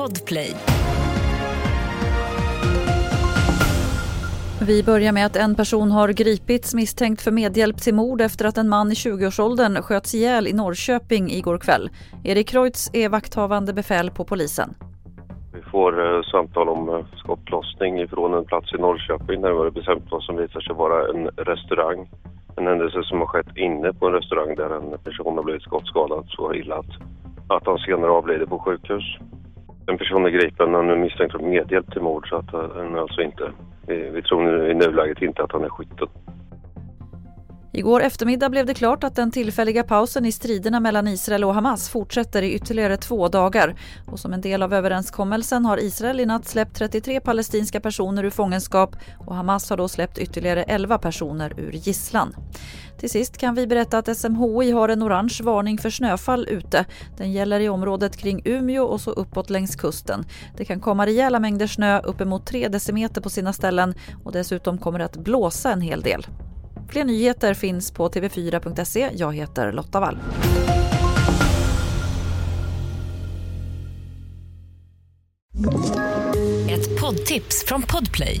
Podplay. Vi börjar med att en person har gripits misstänkt för medhjälp till mord efter att en man i 20-årsåldern sköts ihjäl i Norrköping igår kväll. Erik Kreutz är vakthavande befäl på polisen. Vi får eh, samtal om eh, skottlossning ifrån en plats i Norrköping närmare bestämt vad som visar sig vara en restaurang. En händelse som har skett inne på en restaurang där en person har blivit skottskadad så illa att, att han senare avlider på sjukhus. En person är gripen, han är misstänkt för medhjälp till mord så att eh, han alltså inte, vi, vi tror nu, i nuläget inte att han är skytten. Igår eftermiddag blev det klart att den tillfälliga pausen i striderna mellan Israel och Hamas fortsätter i ytterligare två dagar. Och som en del av överenskommelsen har Israel i natt släppt 33 palestinska personer ur fångenskap och Hamas har då släppt ytterligare 11 personer ur gisslan. Till sist kan vi berätta att SMHI har en orange varning för snöfall ute. Den gäller i området kring Umeå och så uppåt längs kusten. Det kan komma rejäla mängder snö, uppemot 3 decimeter på sina ställen och dessutom kommer det att blåsa en hel del. Fler nyheter finns på tv4.se. Jag heter Lotta Wall. Ett poddtips från Podplay.